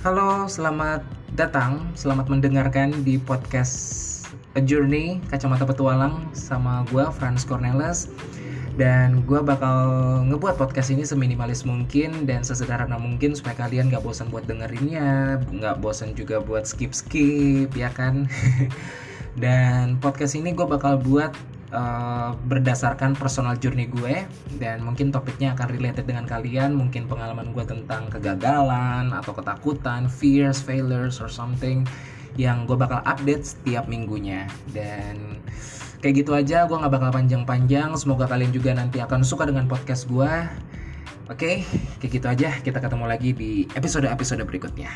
Halo, selamat datang, selamat mendengarkan di podcast A Journey Kacamata Petualang sama gue Franz Cornelis dan gue bakal ngebuat podcast ini seminimalis mungkin dan sesederhana mungkin supaya kalian gak bosan buat dengerinnya, gak bosan juga buat skip skip ya kan. dan podcast ini gue bakal buat uh, berdasarkan personal journey gue dan mungkin topiknya akan related dengan kalian. Mungkin pengalaman gue tentang kegagalan atau ketakutan fears failures or something yang gue bakal update setiap minggunya. Dan kayak gitu aja gue nggak bakal panjang-panjang. Semoga kalian juga nanti akan suka dengan podcast gue. Oke kayak gitu aja. Kita ketemu lagi di episode-episode berikutnya